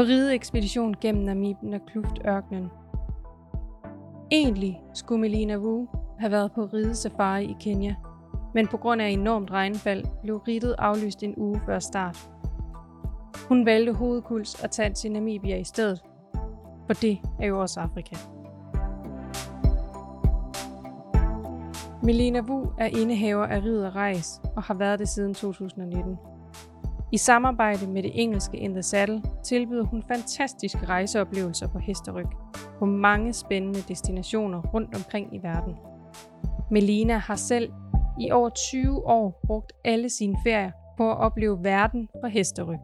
på rideekspedition gennem Namibien og Kluftørkenen. Egentlig skulle Melina Wu have været på ridesafari i Kenya, men på grund af enormt regnfald blev ridtet aflyst en uge før start. Hun valgte hovedkuls at tage til Namibia i stedet, for det er jo også Afrika. Melina Wu er indehaver af Ridder Rejs og har været det siden 2019. I samarbejde med det engelske In The Saddle tilbyder hun fantastiske rejseoplevelser på hesteryg på mange spændende destinationer rundt omkring i verden. Melina har selv i over 20 år brugt alle sine ferier på at opleve verden på hesteryg.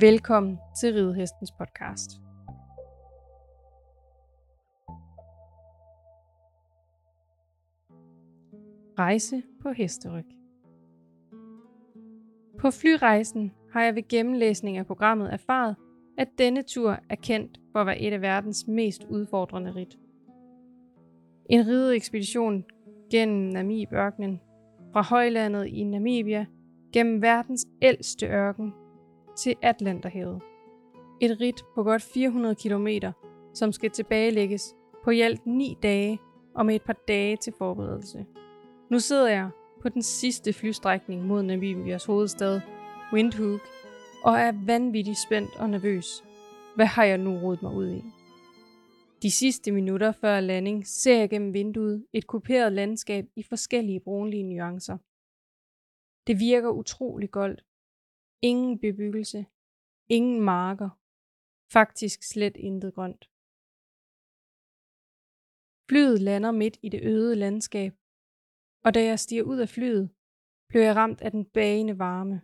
Velkommen til Ridehestens podcast. Rejse på hesteryg. På flyrejsen har jeg ved gennemlæsning af programmet erfaret, at denne tur er kendt for at være et af verdens mest udfordrende ridt. En rideekspedition gennem Namibørkenen, fra højlandet i Namibia, gennem verdens ældste ørken til Atlanterhavet. Et ridt på godt 400 km, som skal tilbagelægges på i alt 9 dage og med et par dage til forberedelse. Nu sidder jeg på den sidste flystrækning mod Namibias hovedstad, Windhoek, og er vanvittigt spændt og nervøs. Hvad har jeg nu rodet mig ud i? De sidste minutter før landing ser jeg gennem vinduet et kuperet landskab i forskellige brunlige nuancer. Det virker utrolig goldt. Ingen bebyggelse. Ingen marker. Faktisk slet intet grønt. Flyet lander midt i det øde landskab, og da jeg stiger ud af flyet, blev jeg ramt af den bagende varme.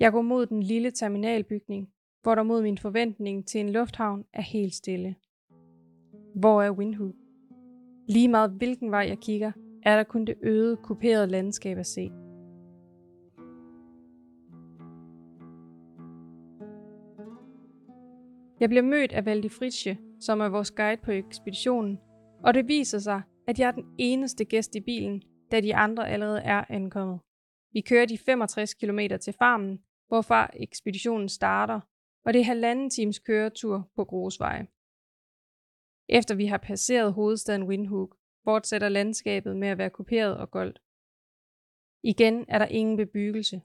Jeg går mod den lille terminalbygning, hvor der mod min forventning til en lufthavn er helt stille. Hvor er Windhoek? Lige meget hvilken vej jeg kigger, er der kun det øde, kuperede landskab at se. Jeg bliver mødt af Valdi Fritsche, som er vores guide på ekspeditionen, og det viser sig, at jeg er den eneste gæst i bilen, da de andre allerede er ankommet. Vi kører de 65 km til farmen, hvorfra ekspeditionen starter, og det er halvanden times køretur på grusveje. Efter vi har passeret hovedstaden Windhoek, fortsætter landskabet med at være kuperet og goldt. Igen er der ingen bebyggelse.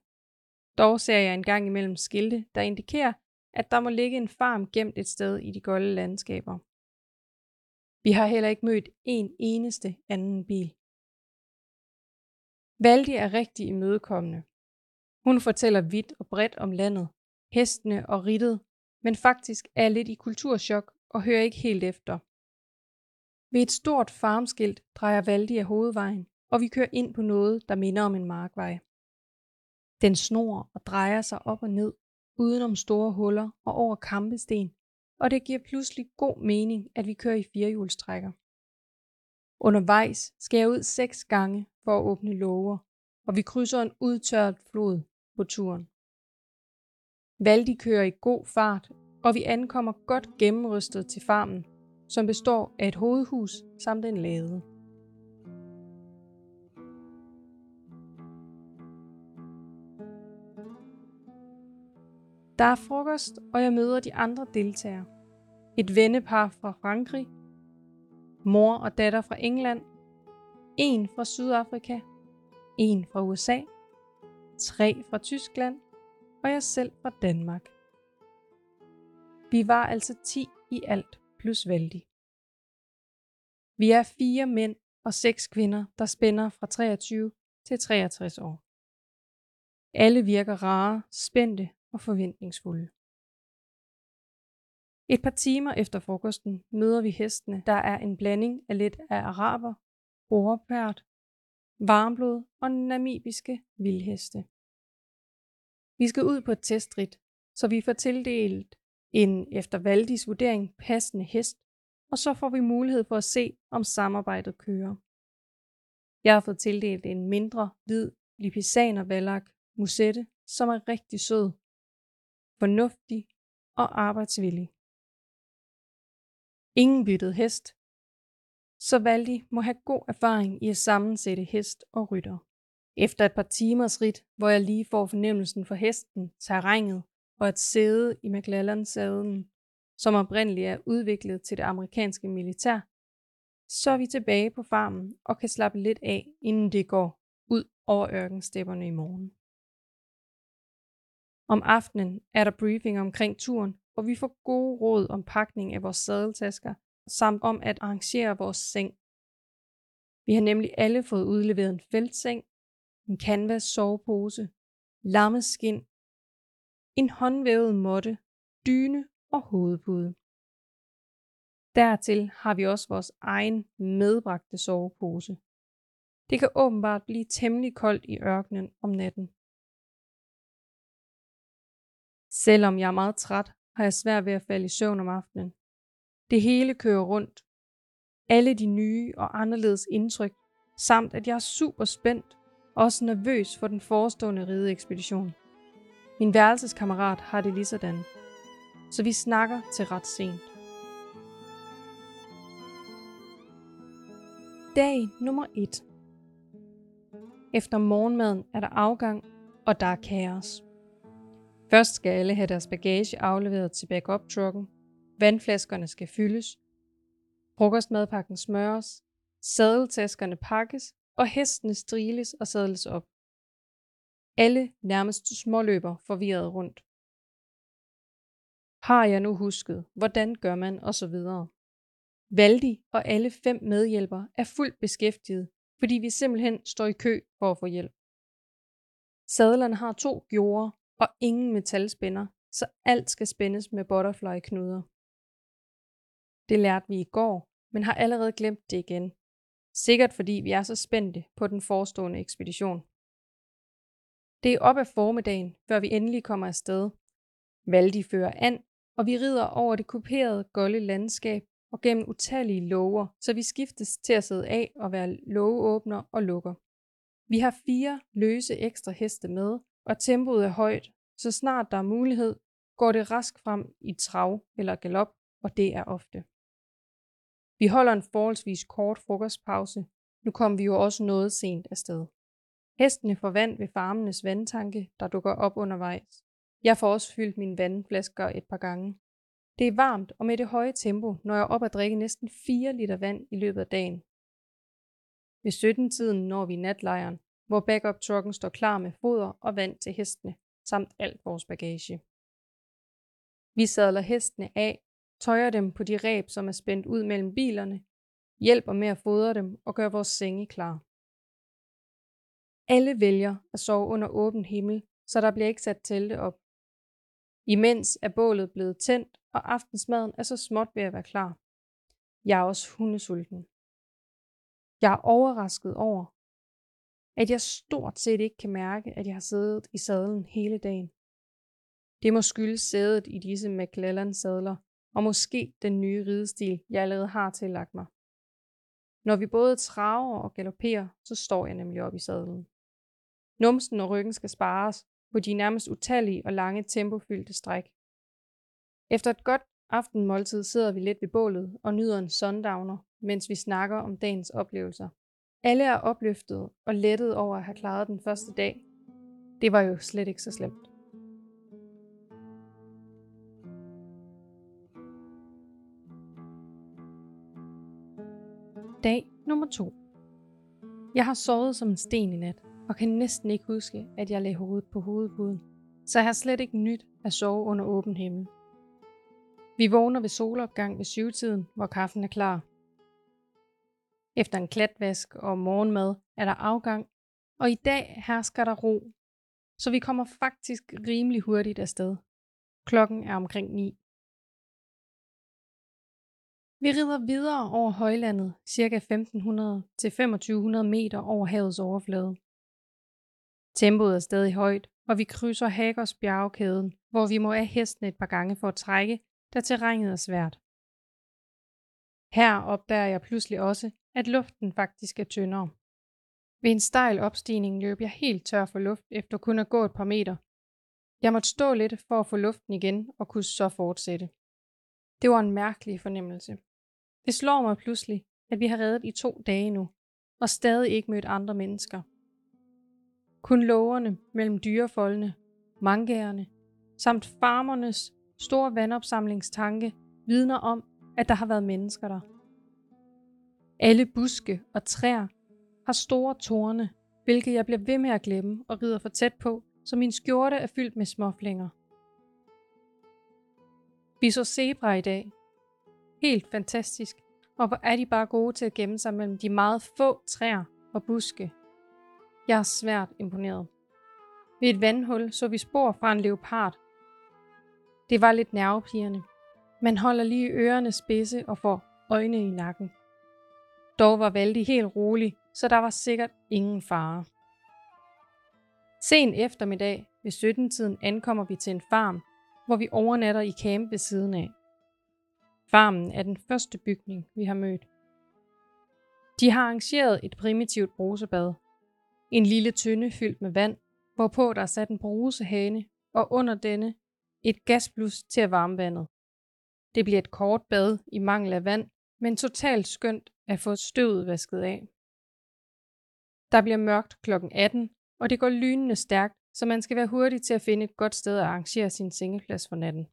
Dog ser jeg en gang imellem skilte, der indikerer, at der må ligge en farm gemt et sted i de golde landskaber. Vi har heller ikke mødt en eneste anden bil. Valdi er rigtig imødekommende. Hun fortæller vidt og bredt om landet, hestene og rittet, men faktisk er lidt i kulturschok og hører ikke helt efter. Ved et stort farmskilt drejer Valdi af hovedvejen, og vi kører ind på noget, der minder om en markvej. Den snor og drejer sig op og ned, udenom store huller og over kampesten, og det giver pludselig god mening, at vi kører i firehjulstrækker. Undervejs skal jeg ud seks gange for at åbne låger, og vi krydser en udtørret flod på turen. Valdi kører i god fart, og vi ankommer godt gennemrystet til farmen, som består af et hovedhus samt en lade. Der er frokost, og jeg møder de andre deltagere. Et vennepar fra Frankrig, mor og datter fra England, en fra Sydafrika, en fra USA, tre fra Tyskland og jeg selv fra Danmark. Vi var altså 10 i alt plus vældig. Vi er fire mænd og seks kvinder, der spænder fra 23 til 63 år. Alle virker rare, spændte og forventningsfulde. Et par timer efter frokosten møder vi hestene, der er en blanding af lidt af araber, overpært, varmblod og namibiske vildheste. Vi skal ud på et testrit, så vi får tildelt en efter Valdis vurdering passende hest, og så får vi mulighed for at se, om samarbejdet kører. Jeg har fået tildelt en mindre, hvid lipisaner valak musette, som er rigtig sød, fornuftig og arbejdsvillig. Ingen byttet hest, så Valdi må have god erfaring i at sammensætte hest og rytter. Efter et par timers rit, hvor jeg lige får fornemmelsen for hesten, terrænet og at sæde i McLellan-sæden, som oprindeligt er udviklet til det amerikanske militær, så er vi tilbage på farmen og kan slappe lidt af, inden det går ud over ørkenstepperne i morgen. Om aftenen er der briefing omkring turen, og vi får gode råd om pakning af vores sadeltasker, samt om at arrangere vores seng. Vi har nemlig alle fået udleveret en feltseng, en canvas sovepose, lammeskin, en håndvævet måtte, dyne og hovedpude. Dertil har vi også vores egen medbragte sovepose. Det kan åbenbart blive temmelig koldt i ørkenen om natten. Selvom jeg er meget træt, har jeg svært ved at falde i søvn om aftenen. Det hele kører rundt. Alle de nye og anderledes indtryk, samt at jeg er super spændt og også nervøs for den forestående rideekspedition. Min værelseskammerat har det lige sådan. Så vi snakker til ret sent. Dag nummer 1 Efter morgenmaden er der afgang, og der er kaos. Først skal alle have deres bagage afleveret til backup-trucken, vandflaskerne skal fyldes, frokostmadpakken smøres, sadeltaskerne pakkes, og hestene striles og sadles op. Alle nærmest småløber forvirret rundt. Har jeg nu husket, hvordan gør man og så videre. Valdi og alle fem medhjælpere er fuldt beskæftiget, fordi vi simpelthen står i kø for at få hjælp. Sadlerne har to gjorde og ingen metalspænder, så alt skal spændes med butterfly-knuder. Det lærte vi i går, men har allerede glemt det igen. Sikkert fordi vi er så spændte på den forestående ekspedition. Det er op af formiddagen, før vi endelig kommer afsted. Valdi fører an, og vi rider over det kuperede, golde landskab og gennem utallige lover, så vi skiftes til at sidde af og være lågeåbner og lukker. Vi har fire løse ekstra heste med, og tempoet er højt, så snart der er mulighed, går det rask frem i trav eller galop, og det er ofte. Vi holder en forholdsvis kort frokostpause. Nu kom vi jo også noget sent afsted. Hestene får vand ved farmenes vandtanke, der dukker op undervejs. Jeg får også fyldt mine vandflasker et par gange. Det er varmt, og med det høje tempo når jeg op at drikke næsten 4 liter vand i løbet af dagen. Ved 17-tiden når vi natlejren, hvor backup-trucken står klar med foder og vand til hestene, samt alt vores bagage. Vi sadler hestene af, tøjer dem på de reb, som er spændt ud mellem bilerne, hjælper med at fodre dem og gør vores senge klar. Alle vælger at sove under åben himmel, så der bliver ikke sat telte op. Imens er bålet blevet tændt, og aftensmaden er så småt ved at være klar. Jeg er også hundesulten. Jeg er overrasket over, at jeg stort set ikke kan mærke, at jeg har siddet i sadlen hele dagen. Det må skyldes sædet i disse McClellan-sadler, og måske den nye ridestil, jeg allerede har tillagt mig. Når vi både traver og galopperer, så står jeg nemlig op i sadlen. Numsen og ryggen skal spares på de nærmest utallige og lange tempofyldte stræk. Efter et godt aftenmåltid sidder vi lidt ved bålet og nyder en sundowner, mens vi snakker om dagens oplevelser. Alle er opløftet og lettet over at have klaret den første dag. Det var jo slet ikke så slemt. Dag nummer to. Jeg har sovet som en sten i nat, og kan næsten ikke huske, at jeg lagde hovedet på hovedpuden. Så jeg har slet ikke nyt at sove under åben himmel. Vi vågner ved solopgang ved syvtiden, hvor kaffen er klar. Efter en klatvask og morgenmad er der afgang, og i dag hersker der ro, så vi kommer faktisk rimelig hurtigt afsted. Klokken er omkring 9. Vi rider videre over højlandet, ca. 1500 til 2500 meter over havets overflade. Tempoet er stadig højt, og vi krydser Hagers bjergkæden, hvor vi må af hesten et par gange for at trække, da terrænet er svært. Her opdager jeg pludselig også, at luften faktisk er tyndere. Ved en stejl opstigning løb jeg helt tør for luft efter kun at gå et par meter. Jeg måtte stå lidt for at få luften igen og kunne så fortsætte. Det var en mærkelig fornemmelse. Det slår mig pludselig, at vi har reddet i to dage nu, og stadig ikke mødt andre mennesker. Kun lågerne mellem dyrefoldene, mangærerne, samt farmernes store vandopsamlingstanke vidner om, at der har været mennesker der. Alle buske og træer har store torne, hvilket jeg bliver ved med at glemme og rider for tæt på, så min skjorte er fyldt med småflinger. Vi så zebra i dag. Helt fantastisk. Og hvor er de bare gode til at gemme sig mellem de meget få træer og buske. Jeg er svært imponeret. Ved et vandhul så vi spor fra en leopard. Det var lidt nervepirrende. Man holder lige ørerne spidse og får øjne i nakken. Dog var Valdi helt rolig, så der var sikkert ingen fare. Sen eftermiddag ved 17-tiden ankommer vi til en farm, hvor vi overnatter i camp ved siden af. Farmen er den første bygning, vi har mødt. De har arrangeret et primitivt brusebad. En lille tynde fyldt med vand, hvorpå der er sat en brusehane, og under denne et gasblus til at varme vandet. Det bliver et kort bad i mangel af vand, men totalt skønt at få støvet vasket af. Der bliver mørkt kl. 18, og det går lynende stærkt, så man skal være hurtig til at finde et godt sted at arrangere sin sengeplads for natten.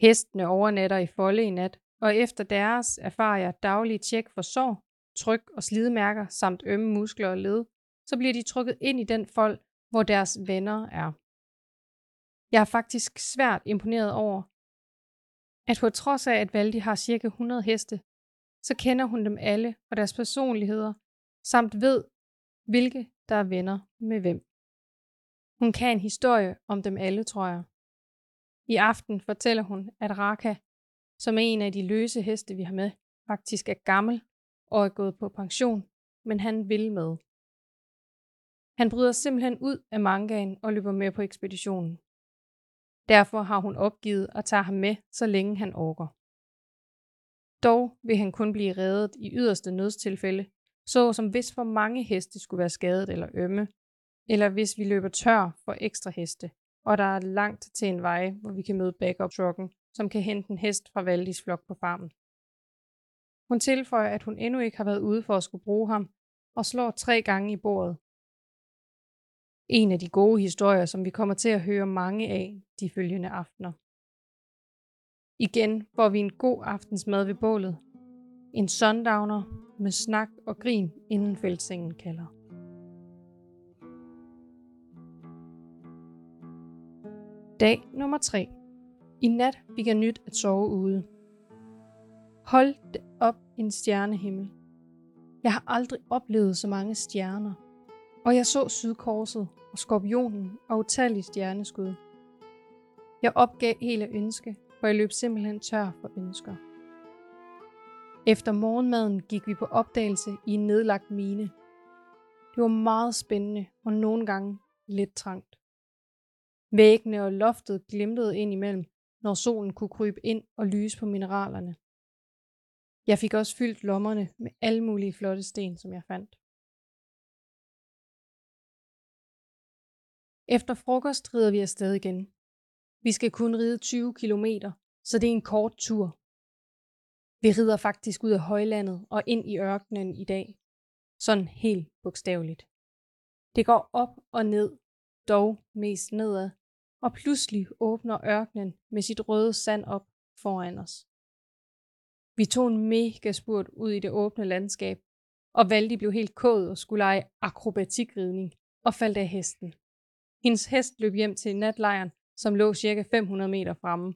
Hestene overnatter i folde i nat, og efter deres erfarer jeg daglige tjek for sår, tryk og slidemærker samt ømme muskler og led, så bliver de trukket ind i den fold, hvor deres venner er. Jeg er faktisk svært imponeret over, at på trods af, at Valdi har cirka 100 heste, så kender hun dem alle og deres personligheder, samt ved, hvilke der er venner med hvem. Hun kan en historie om dem alle, tror jeg. I aften fortæller hun, at Raka, som er en af de løse heste, vi har med, faktisk er gammel og er gået på pension, men han vil med. Han bryder simpelthen ud af mangaen og løber med på ekspeditionen. Derfor har hun opgivet at tage ham med, så længe han orker. Dog vil han kun blive reddet i yderste nødstilfælde, såsom hvis for mange heste skulle være skadet eller ømme, eller hvis vi løber tør for ekstra heste, og der er langt til en vej, hvor vi kan møde backup-trucken, som kan hente en hest fra Valdis flok på farmen. Hun tilføjer, at hun endnu ikke har været ude for at skulle bruge ham, og slår tre gange i bordet. En af de gode historier, som vi kommer til at høre mange af de følgende aftener. Igen får vi en god aftensmad ved bålet. En sundowner med snak og grin, inden fældsengen kalder. Dag nummer 3. I nat fik jeg nyt at sove ude. Hold det op en stjernehimmel. Jeg har aldrig oplevet så mange stjerner. Og jeg så sydkorset og skorpionen og utallige stjerneskud. Jeg opgav hele ønske, for jeg løb simpelthen tør for ønsker. Efter morgenmaden gik vi på opdagelse i en nedlagt mine. Det var meget spændende og nogle gange lidt trangt. Væggene og loftet glimtede ind imellem, når solen kunne krybe ind og lyse på mineralerne. Jeg fik også fyldt lommerne med alle mulige flotte sten, som jeg fandt. Efter frokost rider vi afsted igen. Vi skal kun ride 20 km, så det er en kort tur. Vi rider faktisk ud af højlandet og ind i ørkenen i dag. Sådan helt bogstaveligt. Det går op og ned, dog mest nedad, og pludselig åbner ørkenen med sit røde sand op foran os. Vi tog en mega spurt ud i det åbne landskab, og Valdi blev helt kåd og skulle lege akrobatikridning og faldt af hesten. Hendes hest løb hjem til natlejren, som lå cirka 500 meter fremme.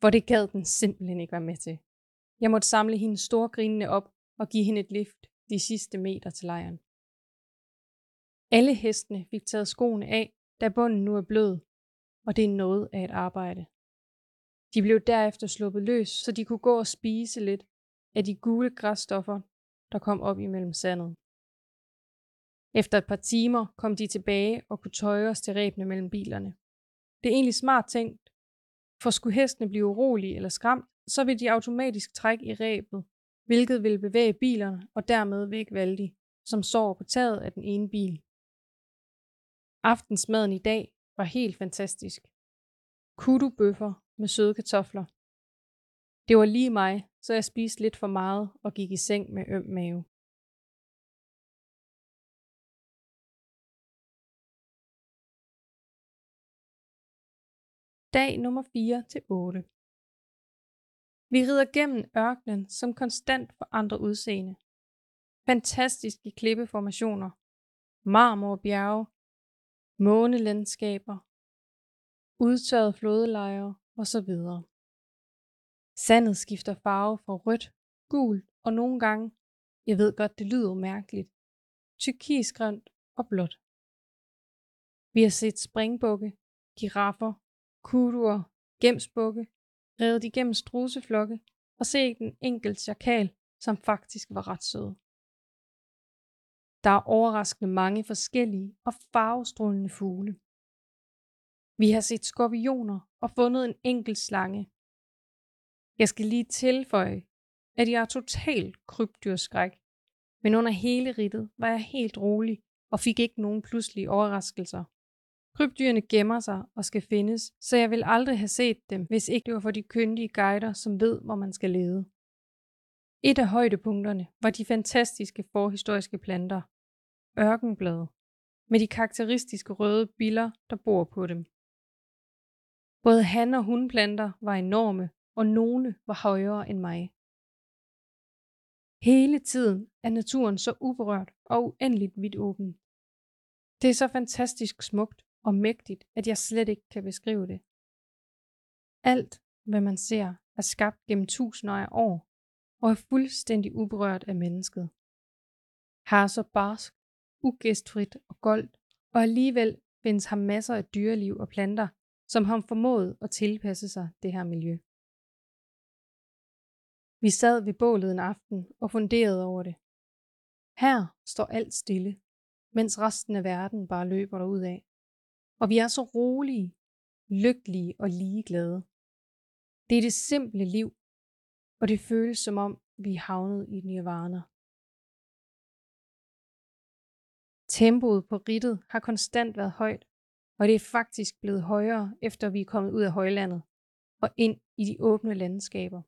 For det gad den simpelthen ikke være med til. Jeg måtte samle hende storgrinende op og give hende et lift de sidste meter til lejren. Alle hestene fik taget skoene af, da bunden nu er blød, og det er noget af et arbejde. De blev derefter sluppet løs, så de kunne gå og spise lidt af de gule græsstoffer, der kom op imellem sandet. Efter et par timer kom de tilbage og kunne tøje os til ræbene mellem bilerne. Det er egentlig smart tænkt, for skulle hestene blive urolige eller skræmt, så vil de automatisk trække i ræbet, hvilket vil bevæge bilerne og dermed væk Valdi, som sover på taget af den ene bil. Aftensmaden i dag var helt fantastisk. Kudubøffer med søde kartofler. Det var lige mig, så jeg spiste lidt for meget og gik i seng med øm mave. Dag nummer 4 til 8. Vi rider gennem ørkenen, som konstant forandrer udseende. Fantastiske klippeformationer, marmorbjerge, månelandskaber, udtørrede flodlejre osv. Sandet skifter farve fra rødt, gult og nogle gange, jeg ved godt det lyder mærkeligt, tyrkisgrønt og blåt. Vi har set springbukke, giraffer, kuduer, gemsbukke, revet igennem struseflokke og set en enkelt chakal, som faktisk var ret sød. Der er overraskende mange forskellige og farvestrålende fugle. Vi har set skorpioner og fundet en enkelt slange. Jeg skal lige tilføje, at jeg er totalt krybdyrskræk, men under hele rittet var jeg helt rolig og fik ikke nogen pludselige overraskelser. Krybdyrene gemmer sig og skal findes, så jeg vil aldrig have set dem, hvis ikke det var for de kyndige guider, som ved, hvor man skal lede. Et af højdepunkterne var de fantastiske forhistoriske planter. Ørkenblade, med de karakteristiske røde biller, der bor på dem. Både han- og hunplanter var enorme, og nogle var højere end mig. Hele tiden er naturen så uberørt og uendeligt vidt åben. Det er så fantastisk smukt og mægtigt, at jeg slet ikke kan beskrive det. Alt, hvad man ser, er skabt gennem tusinder af år og er fuldstændig uberørt af mennesket. Har så barsk, ugæstfrit og goldt, og alligevel findes ham masser af dyreliv og planter, som har formået at tilpasse sig det her miljø. Vi sad ved bålet en aften og funderede over det. Her står alt stille, mens resten af verden bare løber derud af. Og vi er så rolige, lykkelige og ligeglade. Det er det simple liv, og det føles som om, vi er havnet i nirvana. Tempoet på rittet har konstant været højt, og det er faktisk blevet højere, efter vi er kommet ud af højlandet og ind i de åbne landskaber.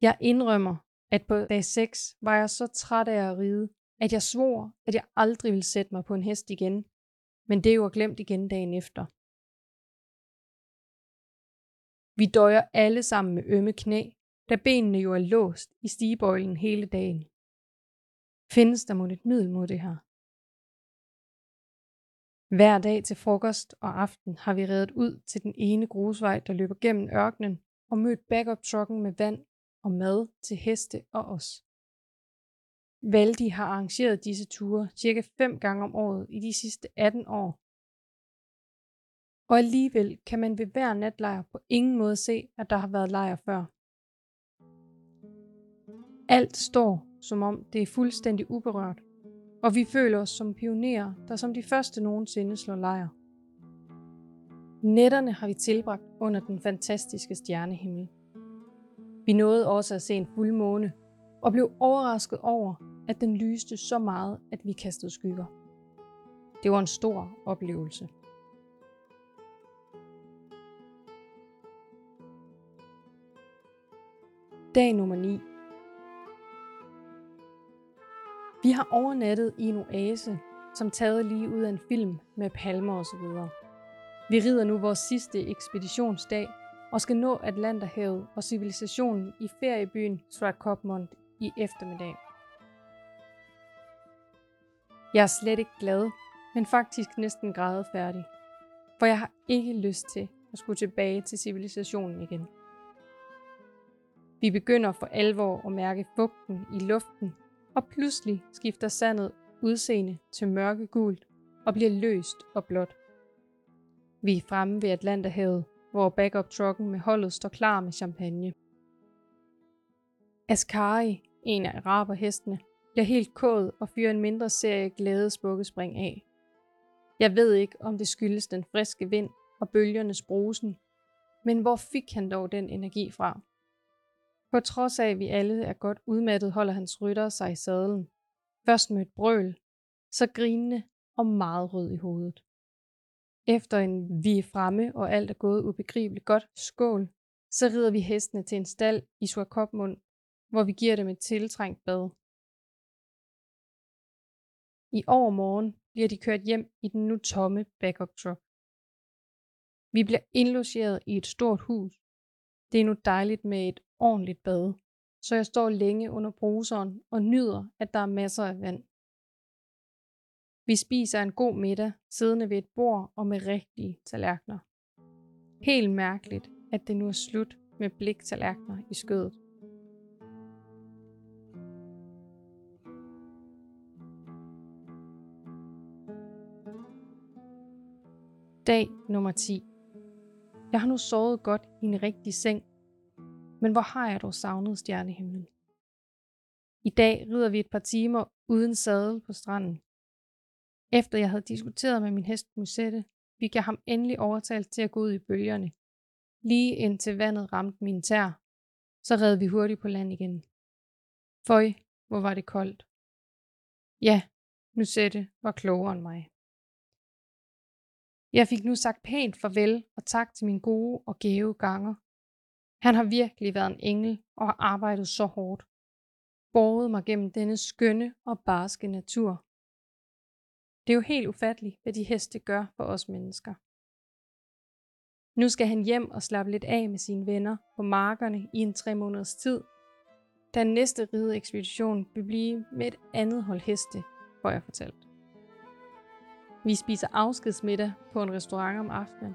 Jeg indrømmer, at på dag 6 var jeg så træt af at ride, at jeg svor, at jeg aldrig ville sætte mig på en hest igen, men det er jo glemt igen dagen efter. Vi døjer alle sammen med ømme knæ, da benene jo er låst i stigebøjlen hele dagen. Findes der mod et middel mod det her? Hver dag til frokost og aften har vi reddet ud til den ene grusvej, der løber gennem ørkenen, og mødt backup-trucken med vand og mad til heste og os. Valdi har arrangeret disse ture cirka fem gange om året i de sidste 18 år. Og alligevel kan man ved hver natlejr på ingen måde se, at der har været lejr før. Alt står, som om det er fuldstændig uberørt, og vi føler os som pionerer, der som de første nogensinde slår lejr. Nætterne har vi tilbragt under den fantastiske stjernehimmel. Vi nåede også at se en fuldmåne, og blev overrasket over, at den lyste så meget, at vi kastede skygger. Det var en stor oplevelse. Dag nummer 9. Vi har overnattet i en oase, som taget lige ud af en film med palmer og så videre. Vi rider nu vores sidste ekspeditionsdag og skal nå Atlanterhavet og civilisationen i feriebyen Swakopmund i eftermiddag. Jeg er slet ikke glad, men faktisk næsten grædefærdig, for jeg har ikke lyst til at skulle tilbage til civilisationen igen. Vi begynder for alvor at mærke fugten i luften, og pludselig skifter sandet udseende til mørkegult og bliver løst og blåt. Vi er fremme ved Atlanterhavet, hvor backup-trucken med holdet står klar med champagne. Askari, en af araberhestene, bliver helt kåd og fyrer en mindre serie glade spukkespring af. Jeg ved ikke, om det skyldes den friske vind og bølgernes brusen, men hvor fik han dog den energi fra? På trods af, at vi alle er godt udmattet, holder hans rytter sig i sadlen. Først med et brøl, så grinende og meget rød i hovedet. Efter en vi er fremme, og alt er gået ubegribeligt godt skål, så rider vi hestene til en stald i Suakopmund, hvor vi giver dem et tiltrængt bad. I overmorgen bliver de kørt hjem i den nu tomme backup truck. Vi bliver indlogeret i et stort hus. Det er nu dejligt med et ordentligt bad, så jeg står længe under bruseren og nyder, at der er masser af vand. Vi spiser en god middag, siddende ved et bord og med rigtige tallerkener. Helt mærkeligt, at det nu er slut med bliktallerkener i skødet. Dag nummer 10. Jeg har nu sovet godt i en rigtig seng, men hvor har jeg dog savnet stjernehimlen? I dag rider vi et par timer uden sadel på stranden. Efter jeg havde diskuteret med min hest Musette, fik jeg ham endelig overtalt til at gå ud i bølgerne. Lige indtil vandet ramte min tær, så red vi hurtigt på land igen. Føj, hvor var det koldt. Ja, Musette var klogere end mig. Jeg fik nu sagt pænt farvel og tak til min gode og gave ganger. Han har virkelig været en engel og har arbejdet så hårdt. Båret mig gennem denne skønne og barske natur. Det er jo helt ufatteligt, hvad de heste gør for os mennesker. Nu skal han hjem og slappe lidt af med sine venner på markerne i en tre måneders tid. Den næste rideekspedition vil blive med et andet hold heste, får jeg fortalt. Vi spiser afskedsmiddag på en restaurant om aftenen,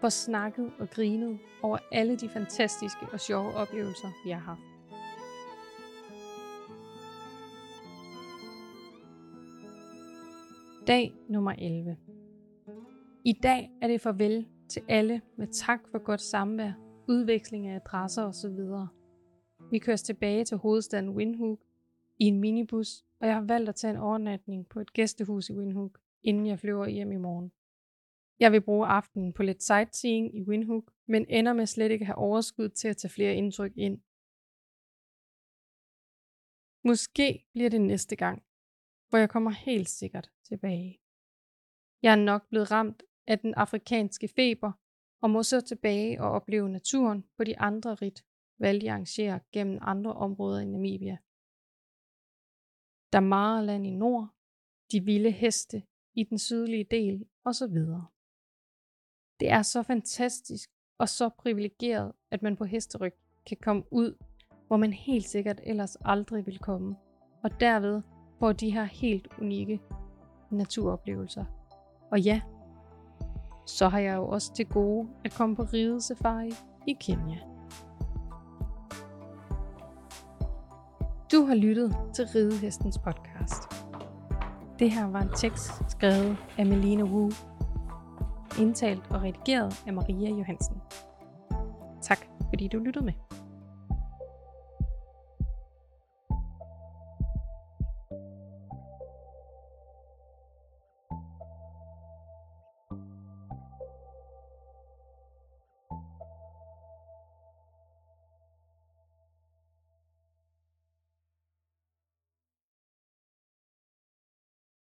for snakket og grinet over alle de fantastiske og sjove oplevelser, vi har haft. Dag nummer 11. I dag er det farvel til alle med tak for godt samvær, udveksling af adresser osv. Vi kører tilbage til hovedstaden Windhoek i en minibus, og jeg har valgt at tage en overnatning på et gæstehus i Windhoek inden jeg flyver hjem i morgen. Jeg vil bruge aftenen på lidt sightseeing i Windhoek, men ender med slet ikke at have overskud til at tage flere indtryk ind. Måske bliver det næste gang, hvor jeg kommer helt sikkert tilbage. Jeg er nok blevet ramt af den afrikanske feber, og må så tilbage og opleve naturen på de andre rit, valg jeg arrangerer gennem andre områder i Namibia. Der i nord, de vilde heste i den sydlige del osv. Det er så fantastisk og så privilegeret, at man på hesteryg kan komme ud, hvor man helt sikkert ellers aldrig vil komme, og derved får de her helt unikke naturoplevelser. Og ja, så har jeg jo også til gode at komme på ridesafari i Kenya. Du har lyttet til Ridehestens podcast. Det her var en tekst skrevet af Melina Wu, indtalt og redigeret af Maria Johansen. Tak fordi du lyttede med.